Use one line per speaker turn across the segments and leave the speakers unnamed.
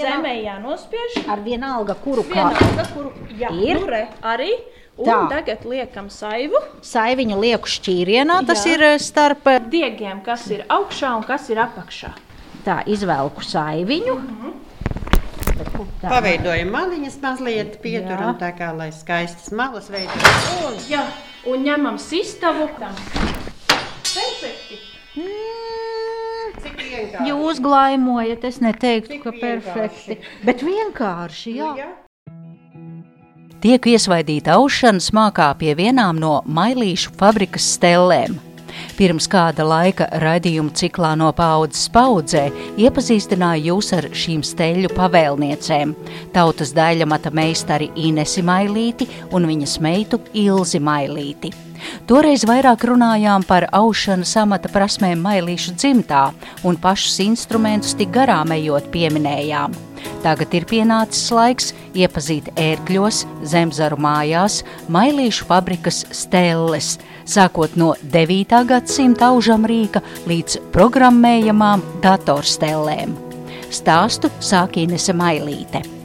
zemē jānospiež.
Ar vienalga, kuru
Vienalga, kuru jā,
Ir?
nu re, arī. Un
Tā.
tagad liekam saivu
saiviņu lieku šķīrienā. Tas
Jā.
ir eh, starp eh,
diegiem, kas ir augšā un kas ir apakšā.
tā izvelku saiviņu. Tā.
Paveidojam maliņas mazliet, pieturam tā kā, lai skaistas malas veidojas.
Jā, un ņemam sistavu. Tam.
Jūs glaimojat, es neteiktu, ka perfekti. Bet vienkārši, jā.
Jā.
Tiek iesvaidīta aušanas mākā pie vienām no mailīšu fabrikas stellēm. Pirms kāda laika raidījuma ciklā no paudzes paudzē iepazīstināja jūs ar šīm steļu pavēlniecēm - tautas daļamata meistari Inesi Mailīti un viņas meitu Ilzi Mailīti. Toreiz vairāk runājām par aušanas amata prasmēm mailīšu dzimtā un pašus instrumentus tik garām ejot pieminējām. Tagad ir pienācis laiks iepazīt ērkļos, zemzaru mājās, mailīšu fabrikas stelles, sākot no 9. gadsimta aužam rīka līdz programmējamām datorstellēm. Stāstu sāk Inese Mailīte.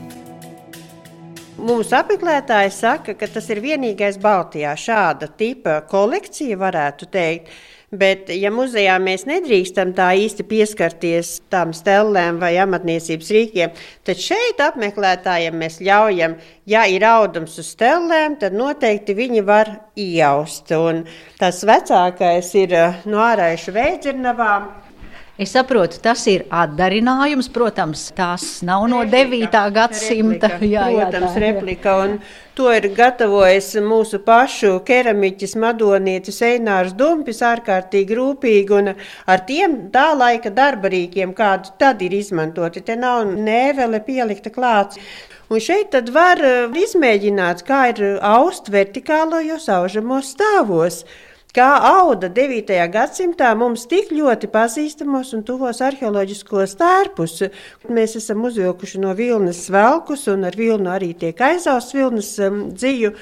Mūsu apmeklētāji saka, ka tas ir vienīgais Baltijā šāda tipa kolekcija, varētu teikt. Bet, ja muzejā mēs nedrīkstam tā īsti pieskarties tām stelēm vai amatniecības rīkiem, tad šeit apmeklētājiem mēs ļaujam, ja ir audums uz stelēm, tad noteikti viņi var iejaust. Un tas vecākais ir eh, no ārējušu veidzirnavām.
Es saprotu, tas ir atdarinājums. Protams, tās nav no 9. gadsimta.
Replika, protams, replika. Un to ir gatavojis mūsu pašu keramiķis, madonietis Einārs Dumpis, ārkārtīgi rūpīgi. Un ar tiem tā laika darbarīkiem, kādu tad ir izmantoti, te nav nēvele pielikta klāts. Un šeit tad var izmēģināt, kā ir aust vertikālajos aužamos stāvos. Kā auda 9. gadsimtā mums tik ļoti pazīstamos un tuvos arheoloģiskos tērpus. Mēs esam uzvilkuši no vilnas svelkus, un ar vilnu arī tiek aizausts vilnas um, dziju.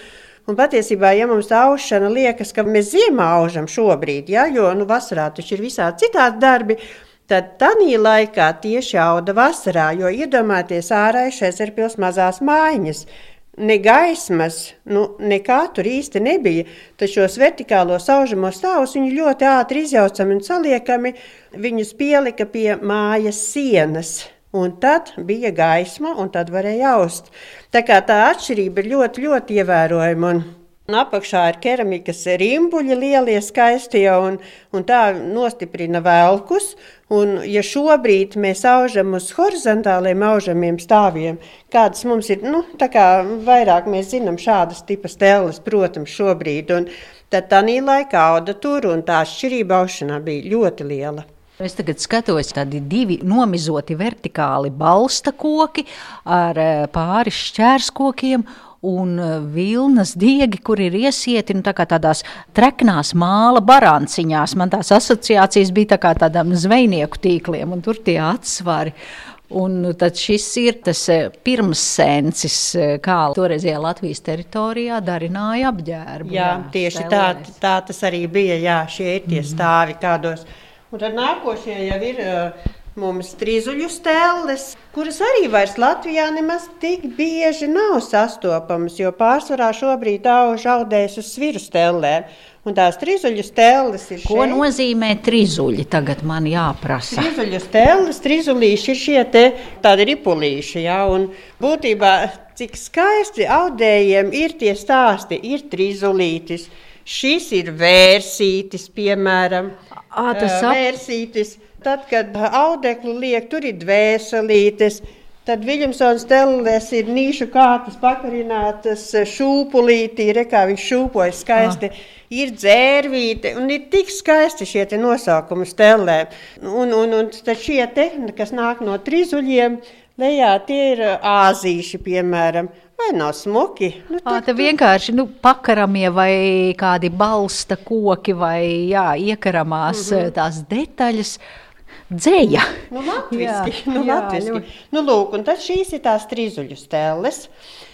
Un patiesībā, ja mums tā aušana liekas, ka mēs ziemā aužam šobrīd, ja, jo nu, vasarā taču ir visādi citādi darbi, tad tādā laikā tieši auda vasarā, jo iedomājieties ārā šeit ir pils mazās mājiņas. Ne gaismas, nu, nekā tur īsti nebija. Taču šos vertikālos aužamos stāvus viņi ļoti ātri izjaucami un saliekami. Viņus pielika pie mājas sienas. Un tad bija gaisma, un tad varēja jaust. Tā kā tā atšķirība ir ļoti, ļoti ievērojama. Un Un apakšā ir keramikas rimbuļi, lielie, skaistie, un, un tā nostiprina velkus. Un, ja šobrīd mēs aužam uz horizontāliem aužamiem stāviem, kādas mums ir, nu, tā kā vairāk mēs zinām šādas tipas tēlas, protams, šobrīd, un tad tā laikā auda tur, un tā atšķirība aušanā bija ļoti liela.
Es tagad skatos, tādi divi nomizoti vertikāli balsta koki ar eh, pāris šķērskokiem. Un eh, vilnas diegi, kur ir iesieti nu, tā tādās treknās māla baranciņās. Man tās asociācijas bija tā kā tādām zvejnieku tīkliem, un tur tie atsvari. Un tad šis ir tas eh, pirmsēncis, eh, kā toreizajā Latvijas teritorijā darināja apģērbu.
Jā, tieši tā,
stelēs.
tā tas arī bija. Jā, šie ir tie stāvi kādos. Un tad nākošie jau ir uh, mums trizuļu stēles, kuras arī vairs Latvijā nemaz tik bieži nav sastopamas, jo pārsvarā šobrīd auž audēs uz sviru stēlēm. Un tās trizuļu stēles ir
Ko
šeit.
nozīmē trizuļi? Tagad man jāprasa.
Trizuļu stēles, trizulīši ir šie te tādi ripulīši, jā, un būtībā cik skaisti audējiem ir tie stāsti, ir trizulītis. Šis ir vērsītis, piemēram.
Ā, tas ap-
vērsītis. Tad, kad audeklu liek, tur ir dvēselītes. Tad Viljamsons telēs ir nīšu kārtas pakarinātas šūpulītī, re kā viņš šūpojas skaisti. Ir dzērvīte un ir tik skaisti šie nosaukumi stelē. Un, un, un tad šie te, kas nāk no trizuļiem, lejā tie ir āzīši, piemēram. Vai nav smuki? Nu,
Ā, te vienkārši nu, pakaramie vai kādi balsta koki vai jā, iekaramās mm -hmm. tās detaļas. Dzēja.
Nu, latviski,
Jā,
nu,
jā,
latviski.
ļoti.
Nu, lūk, un tad šīs ir tās trizuļu stēles.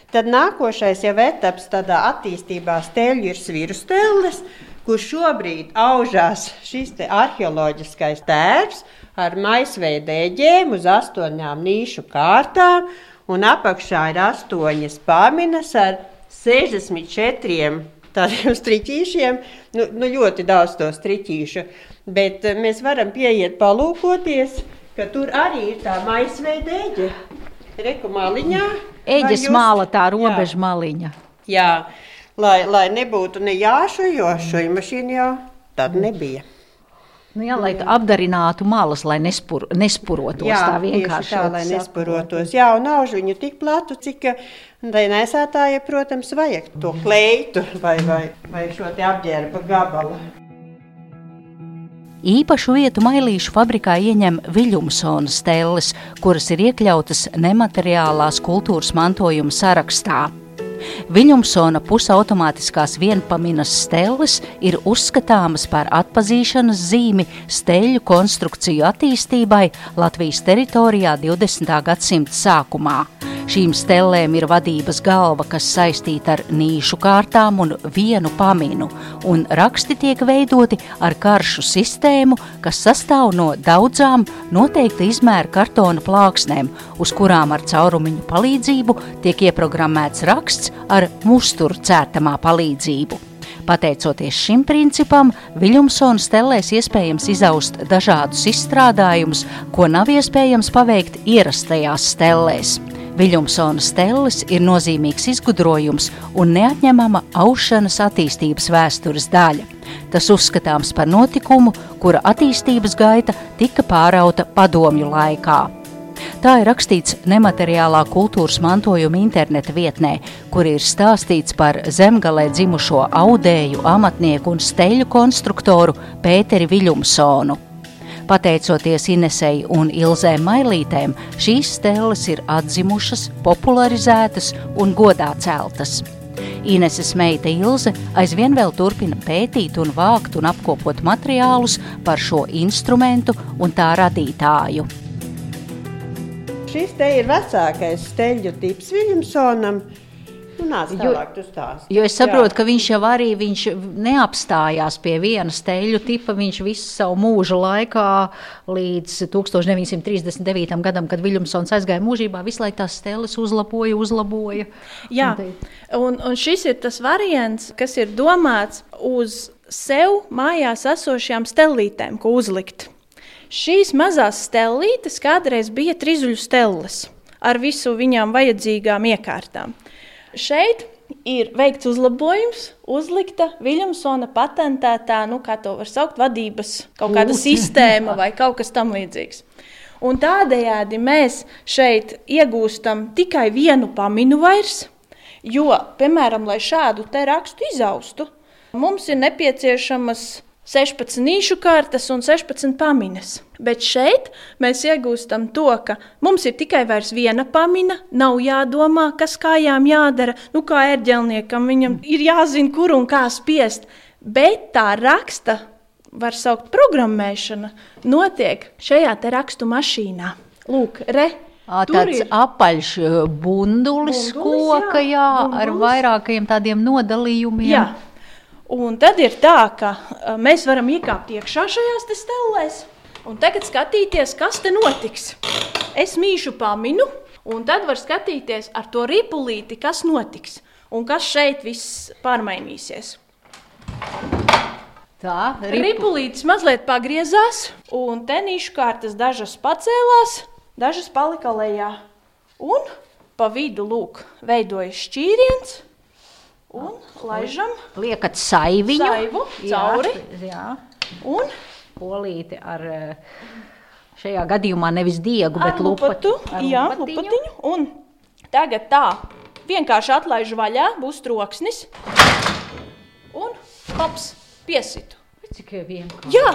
Tad nākošais jau etaps tādā attīstībā stēļu ir sviru stēles, kur šobrīd aužās šis te arheoloģiskais tērps, ar maisveida eģēm uz astoņām nīšu kārtām, un apakšā ir astoņas paminas ar 64 tādiem striķīšiem, nu, nu ļoti daudz to striķīšu, bet eh, mēs varam pieiet palūkoties, ka tur arī ir tā maisveida eģe. Reku maliņā.
Eģes māla tā robeža maliņa.
Jā, lai, lai nebūtu ne jāšu, jo šo mašīnu jau tad nebija.
Nu jā, lai apdarinātu malas, lai nespur, nespurotos jā, tā vienkārši.
Tā, lai nespurotos. Jā, un nav viņu tik platu, cik tai nesētāja, protams, vajag to kleitu vai, vai, vai šo apģērba gabalu.
Īpašu vietu mailīšu fabrikā ieņem Viljumsona stelles, kuras ir iekļautas nemateriālās kultūras mantojuma sarakstā. Viljumsona pusautomātiskās vienpaminas stelles ir uzskatāmas par atpazīšanas zīmi steļu konstrukciju attīstībai Latvijas teritorijā 20. gadsimta sākumā. Šīm stellēm ir vadības galva, kas saistīta ar nīšu kārtām un vienu paminu, un raksti tiek veidoti ar karšu sistēmu, kas sastāv no daudzām noteikta izmēra kartona plāksnēm, uz kurām ar caurumiņu palīdzību tiek ieprogrammēts raksts ar musturu cērtamā palīdzību. Pateicoties šim principam, Viljumsona stellēs iespējams izaust dažādus izstrādājumus, ko nav iespējams paveikt ierastajās stellēs. Viljumsona stelles ir nozīmīgs izgudrojums un neatņemama aušanas attīstības vēstures daļa. Tas uzskatāms par notikumu, kura attīstības gaita tika pārauta padomju laikā. Tā ir rakstīts nemateriālā kultūras mantojuma interneta vietnē, kur ir stāstīts par zemgalē dzimušo audēju, amatnieku un steļu konstruktoru Pēteri Viljumsonu. Pateicoties Inesei un Ilzē Mailītēm, šīs stēles ir atzimušas, popularizētas un godā celtas. Ineses meita Ilze aizvien vēl turpina pētīt un vākt un apkopot materiālus par šo instrumentu un tā radītāju.
Šis te ir vecākais steļu tips Viljamsonam. Nu, nāc tālāk, stāsti.
Jo es saprotu, Jā. ka viņš jau arī viņš neapstājās pie viena steļu tipa. Viņš visu savu mūžu laikā līdz 1939. gadam, kad Viljamsons aizgāja mūžībā, visu laiku tās steles uzlaboja, uzlaboja.
Jā, un, un šis ir tas variants, kas ir domāts uz sev mājās esošajām stelītēm, ko uzlikt. Šīs mazās stelītes kādreiz bija trizuļu stelles ar visu viņām vajadzīgām iekārtām. Šeit ir veikts uzlabojums, uzlikta Viljamsona patentētā, nu, kā to var saukt, vadības kaut kāda sistēma vai kaut kas tamlīdzīgs. Un tādējādi mēs šeit iegūstam tikai vienu paminu vairs, jo, piemēram, lai šādu te rakstu izaustu, mums ir nepieciešamas 16 nīšu kārtas un 16 pamiņas. Bet šeit mēs iegūstam to, ka mums ir tikai viena pamina, nav jādomā, kas kājām jādara. Nu, kā ērģelniekam, viņam ir jāzina, kur un kā spiest. Bet tā raksta, var saukt, programmēšana, notiek šajā rakstu mašīnā. Lūk, re,
Tāds ir apaļš bundulis, bundulis koka, jā, jā bundulis. ar vairākiem tādiem nodalījumiem. Jā,
Un tad ir tā, ka mēs varam iekāpt iekšā šajās stellēs un tagad skatīties, kas te notiks. Es mīšu paminu, un tad var skatīties ar to ripulīti, kas notiks un kas šeit viss pārmainīsies.
Tā
ripu. ripulītis mazliet pagriezās, un tenīšu kārtas dažas pacēlās, dažas palika lejā. Un pa vidu lūk, veidojas šķīriens Un laižam,
liekat saiviņu,
saivu cauri.
Jā, jā. Un polīti ar eh, šajā gadījumā nevis diegu, bet lupatu.
Ar jā, lupatiņu. lupatiņu. Un tagad tā vienkārši atlaižu vaļā, būs troksnis. Un hops, piesitu.
Cik vienkārši.
Jā,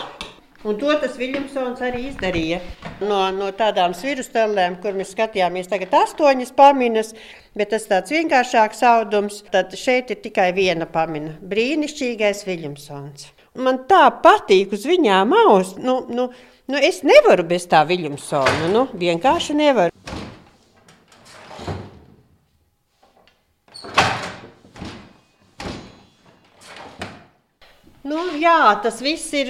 Un to tas Viljamsons arī izdarīja. No, no tādām svirustelēm, kur mēs skatījāmies, tagad astoņas paminas, bet tas tāds vienkāršāks audums. Tad šeit ir tikai viena pamina. Brīnišķīgais Viljamsons. Man tā patīk uz viņām aus. Nu, nu, nu, es nevaru bez tā Viljamsona. Nu, vienkārši nevaru. Nu, jā, tas viss ir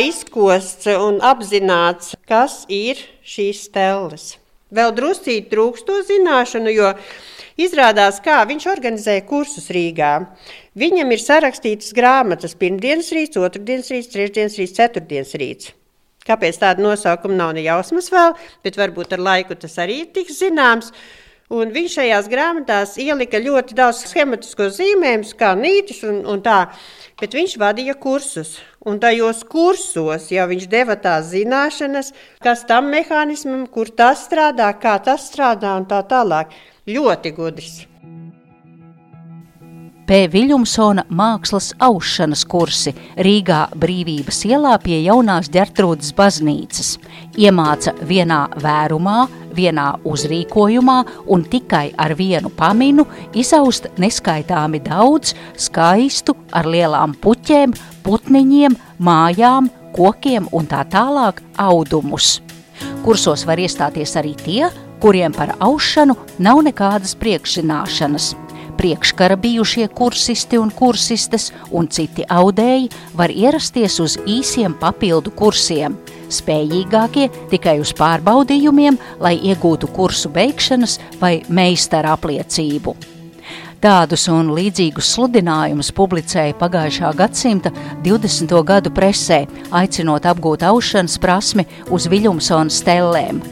izkosts un apzināts, kas ir šīs stelles. Vēl druscīgi trūkst to zināšanu, jo izrādās, kā viņš organizēja kursus Rīgā. Viņam ir sarakstītas grāmatas pirmdienas rīts, otrdienas rīts, trešdienas rīts, ceturtdienas rīts. Kāpēc tāda nosaukuma nav ne jausmas vēl, bet varbūt ar laiku tas arī tiks zināms. Un viņš šajās grāmatās ielika ļoti daudz schematisko zīmējumus, kā nītis un, un tā. Bet viņš vadīja kursus, un tajos kursos jau viņš deva tās zināšanas, kas tam mehānismam, kur tas strādā, kā tas strādā un tā tālāk. Ļoti gudrs.
P. Viljumsona mākslas aušanas kursi Rīgā Brīvības ielā pie jaunās ģertrūdas baznīcas. Iemāca vienā vērumā, vienā uzrīkojumā un tikai ar vienu paminu izaust neskaitāmi daudz skaistu ar lielām puķēm, putniņiem, mājām, kokiem un tā tālāk audumus. Kursos var iestāties arī tie, kuriem par aušanu nav nekādas priekšzināšanas – priekškara bijušie kursisti un kursistes un citi audēji var ierasties uz īsiem papildu kursiem, spējīgākie tikai uz pārbaudījumiem, lai iegūtu kursu beigšanas vai meistara apliecību. Tādus un līdzīgus sludinājumus publicēja pagājušā gadsimta 20. gadu presē, aicinot apgūt aušanas prasmi uz Viljumsona stellēm.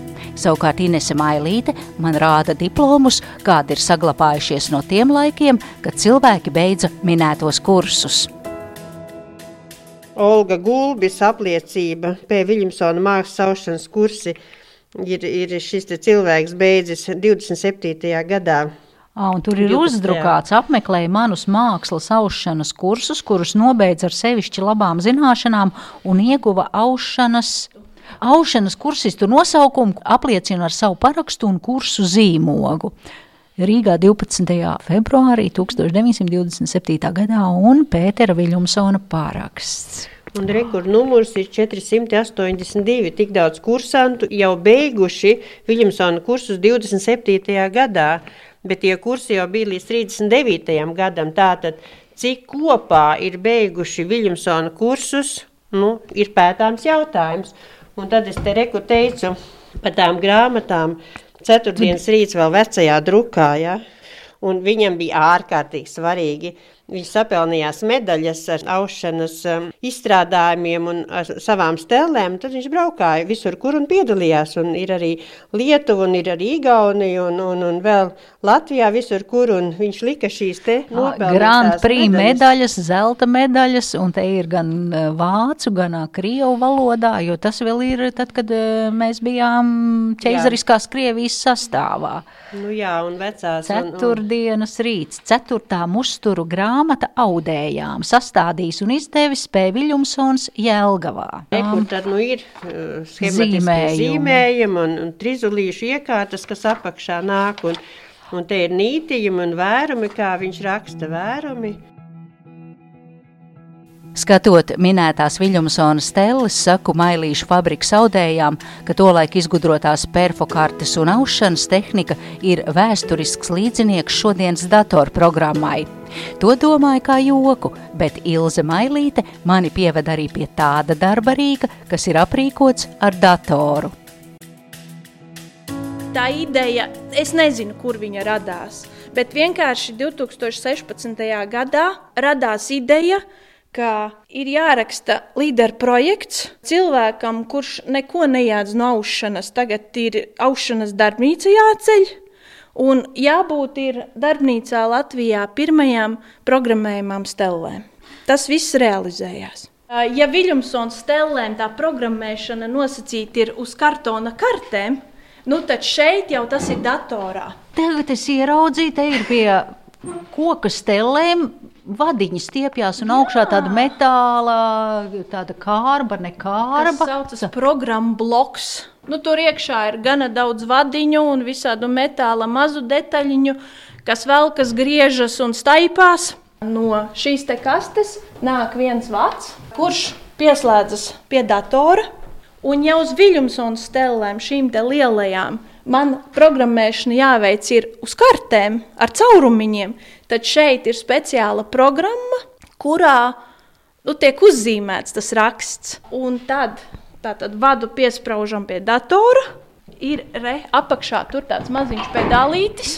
Savukārt Inese Mailīte man rāda diplomus, kādi ir saglabājušies no tiem laikiem, kad cilvēki beidza minētos kursus.
Olga Gulbis apliecība pie Viljamsona mākslas aušanas kursi ir, ir šis cilvēks beidzis 27. gadā.
À, tur ir 12. uzdrukāts, apmeklēja manus mākslas aušanas kursus, kurus nobeidza ar sevišķi labām zināšanām un ieguva aušanas Aušanas kursistu nosaukumu apliecina ar savu parakstu un kursu zīmogu. Rīgā 12. februārī 1927. gadā un Pētera Viljumsona pāraksts.
Un rekords numurs ir 482. Tik daudz kursantu jau beiguši Viljamsona kursus 27. gadā, bet tie kursi jau bija līdz 39. gadam. Tātad, cik kopā ir beiguši Viljamsona kursus, nu, ir pētāms jautājums. Un tad es te reku teicu par tām grāmatām, ceturtdienas rīts vēl vecajā drukā, ja? un viņam bija ārkārtīgi svarīgi Viņš sapelnījās medaļas ar aušanas um, izstrādājumiem un savām stelēm. Tad viņš braukāja visur, kur un piedalījās. Un ir arī Lietuva, un ir arī Igaunija, un, un, un vēl Latvijā, visur, kur viņš lika šīs te nopelnītās
Grand Prix medaļas. medaļas, zelta medaļas, un te ir gan uh, vācu, gan uh, krievu valodā, jo tas vēl ir tad, kad uh, mēs bijām ķeizariskās Krievijas sastāvā.
Nu jā, un vecās.
Ceturtdienas un, un... rīts, ceturtām uzturu grāmatu grāmata audējām, sastādījis un izdevis Pēviļumsons Jelgavā.
Kur tad nu ir uh, zīmējumi, zīmējumi un, un trizulīšu iekārtas, kas apakšā nāk, un, un te ir nītījumi un vērumi, kā viņš raksta vērumi.
Skatot minētās Viljamsona stelles, saku mailīšu fabrikas audējām, ka tolaik izgudrotās perfokartes un aušanas tehnika ir vēsturisks līdzinieks šodienas datorprogrammai. To domāju kā joku, bet Ilze Mailīte mani pieved arī pie tāda darba rīka, kas ir aprīkots ar datoru.
Tā ideja, es nezinu, kur viņa radās, bet vienkārši 2016. gadā radās ideja, ka ir jāraksta līderu projekts cilvēkam, kurš neko nejādz no aušanas. Tagad ir aušanas darbnīca jāceļ. Un jābūt ir darbnīcā Latvijā pirmajām programmējumām stelēm. Tas viss realizējās. Ja Viljamsons stelēm tā programmēšana nosacīta ir uz kartona kartēm, nu tad šeit jau tas ir datorā.
Tagad es ieraudzīju, te ir pie koka stelēm vadiņi stiepjas un augšā tāda metāla, tāda kārba, ne kārba.
Tas saucas programmu bloks. Nu, tur iekšā ir gana daudz vadiņu un visādu metāla mazu detaļiņu, kas vēl kas griežas un staipās. No šīs kastes nāk viens vats, kurš pieslēdzas pie datora. Un jau uz Viljamsona stelēm, šīm lielajām, man programmēšana jāveic uz kartēm ar caurumiņiem. Tad šeit ir speciāla programma, kurā nu, tiek uzzīmēts tas raksts. Un tad tātad vadu piesprāžam pie datora. Ir re, apakšā tur tāds maziņš pedālītis,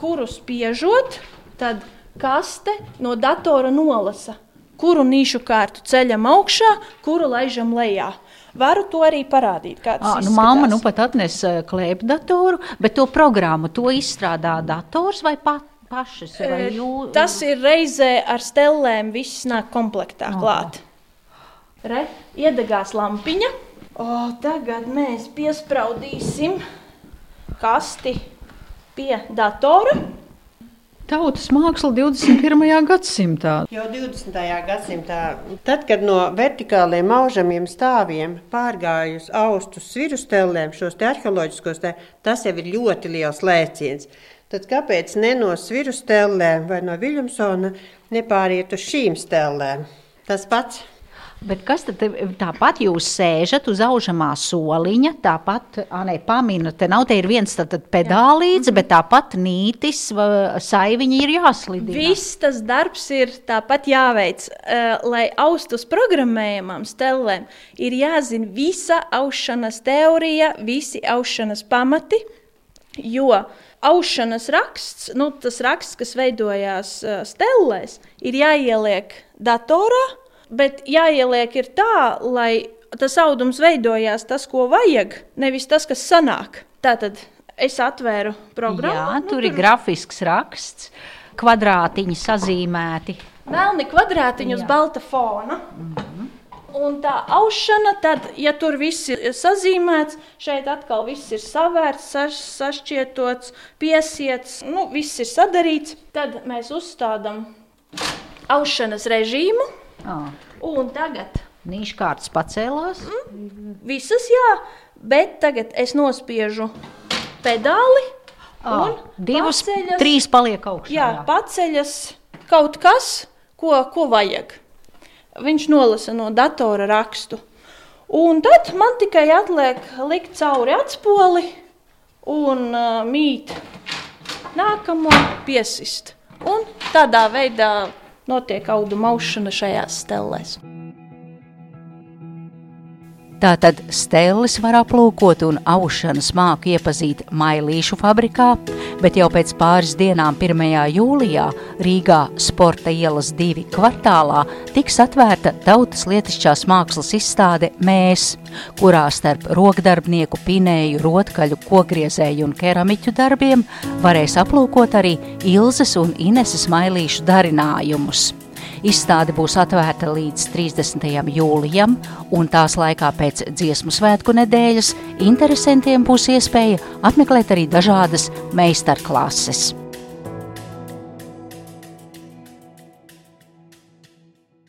kuru spiežot, tad kaste no datora nolasa, kuru nišu kārtu ceļam augšā, kuru laižam lejā. Varu to arī parādīt. À,
nu, mamma nu pat atnesa klēpdatoru, bet to programmu to izstrādā dators vai pat? Pašas,
jū... Tas ir reizē ar stellēm, viss nāk komplektā Aha. klāt. Re, iedegās lampiņa. O, tagad mēs piespraudīsim kasti pie datora.
Tautas māksla 21. gadsimtā.
Jau 20. gadsimtā, tad, kad no vertikāliem aužamiem stāviem pārgājus austus svirustelēm, šos te arheoloģiskos, te, tas jau ir ļoti liels lēciens. Tad kāpēc ne no svirustelēm vai no Viljamsona nepāriet uz šīm stelēm? Tas pats.
Bet kas tad tāpat jūs sēžat uz aužamā soliņa, tāpat, Anē, pamina, te nav te ir viens tad, tad pedālīts, Jā. bet tāpat nītis, saiviņi ir jāslidina.
Viss tas darbs ir tāpat jāveic, uh, lai austus programmējumam stelēm ir jāzina visa aušanas teorija, visi aušanas pamati, jo aušanas raksts, nu, tas raksts, kas veidojās uh, stelēs, ir jāieliek datorā, bet jāieliek ir tā, lai tas audums veidojās tas, ko vajag, nevis tas, kas sanāk. Tātad es atvēru programmu.
Jā, nu, tur ir grafisks raksts, kvadrātiņi sazīmēti.
Melni kvadrātiņi uz balta fona. Mm -hmm. Un tā aušana, tad, ja tur viss ir sazīmēts, šeit atkal viss ir savērts, saš, sašķietots, piesiets, nu, viss ir sadarīts, tad mēs uzstādām aušanas režīmu.
Oh.
Un tagad
nīškārtas pacēlās.
Mm, visas jā, bet tagad es nospiežu pedāli.
Oh, divas, paceļas, trīs paliek augšā.
Jā, jā, paceļas kaut kas, ko, ko vajag. Viņš nolasa no datora rakstu. Un tad man tikai atliek likt cauri atspoli un uh, mīt nākamo piesist. Un tādā veidā notiek audu maušana šajās stellēs.
Tātad stēlis var aplūkot un aušanas māku iepazīt Mailīšu fabrikā, bet jau pēc pāris dienām 1. jūlijā Rīgā Sporta ielas divi kvartālā tiks atvērta tautas lietišķās mākslas izstāde Mēs, kurā starp rokdarbnieku pinēju, rotkaļu, kogriezēju un keramiķu darbiem varēs aplūkot arī Ilzes un Ineses Mailīšu darinājumus. Izstāde būs atvērta līdz 30. jūlijam, un tās laikā pēc dziesmu svētku nedēļas interesantiem būs iespēja apmeklēt arī dažādas meistarklases.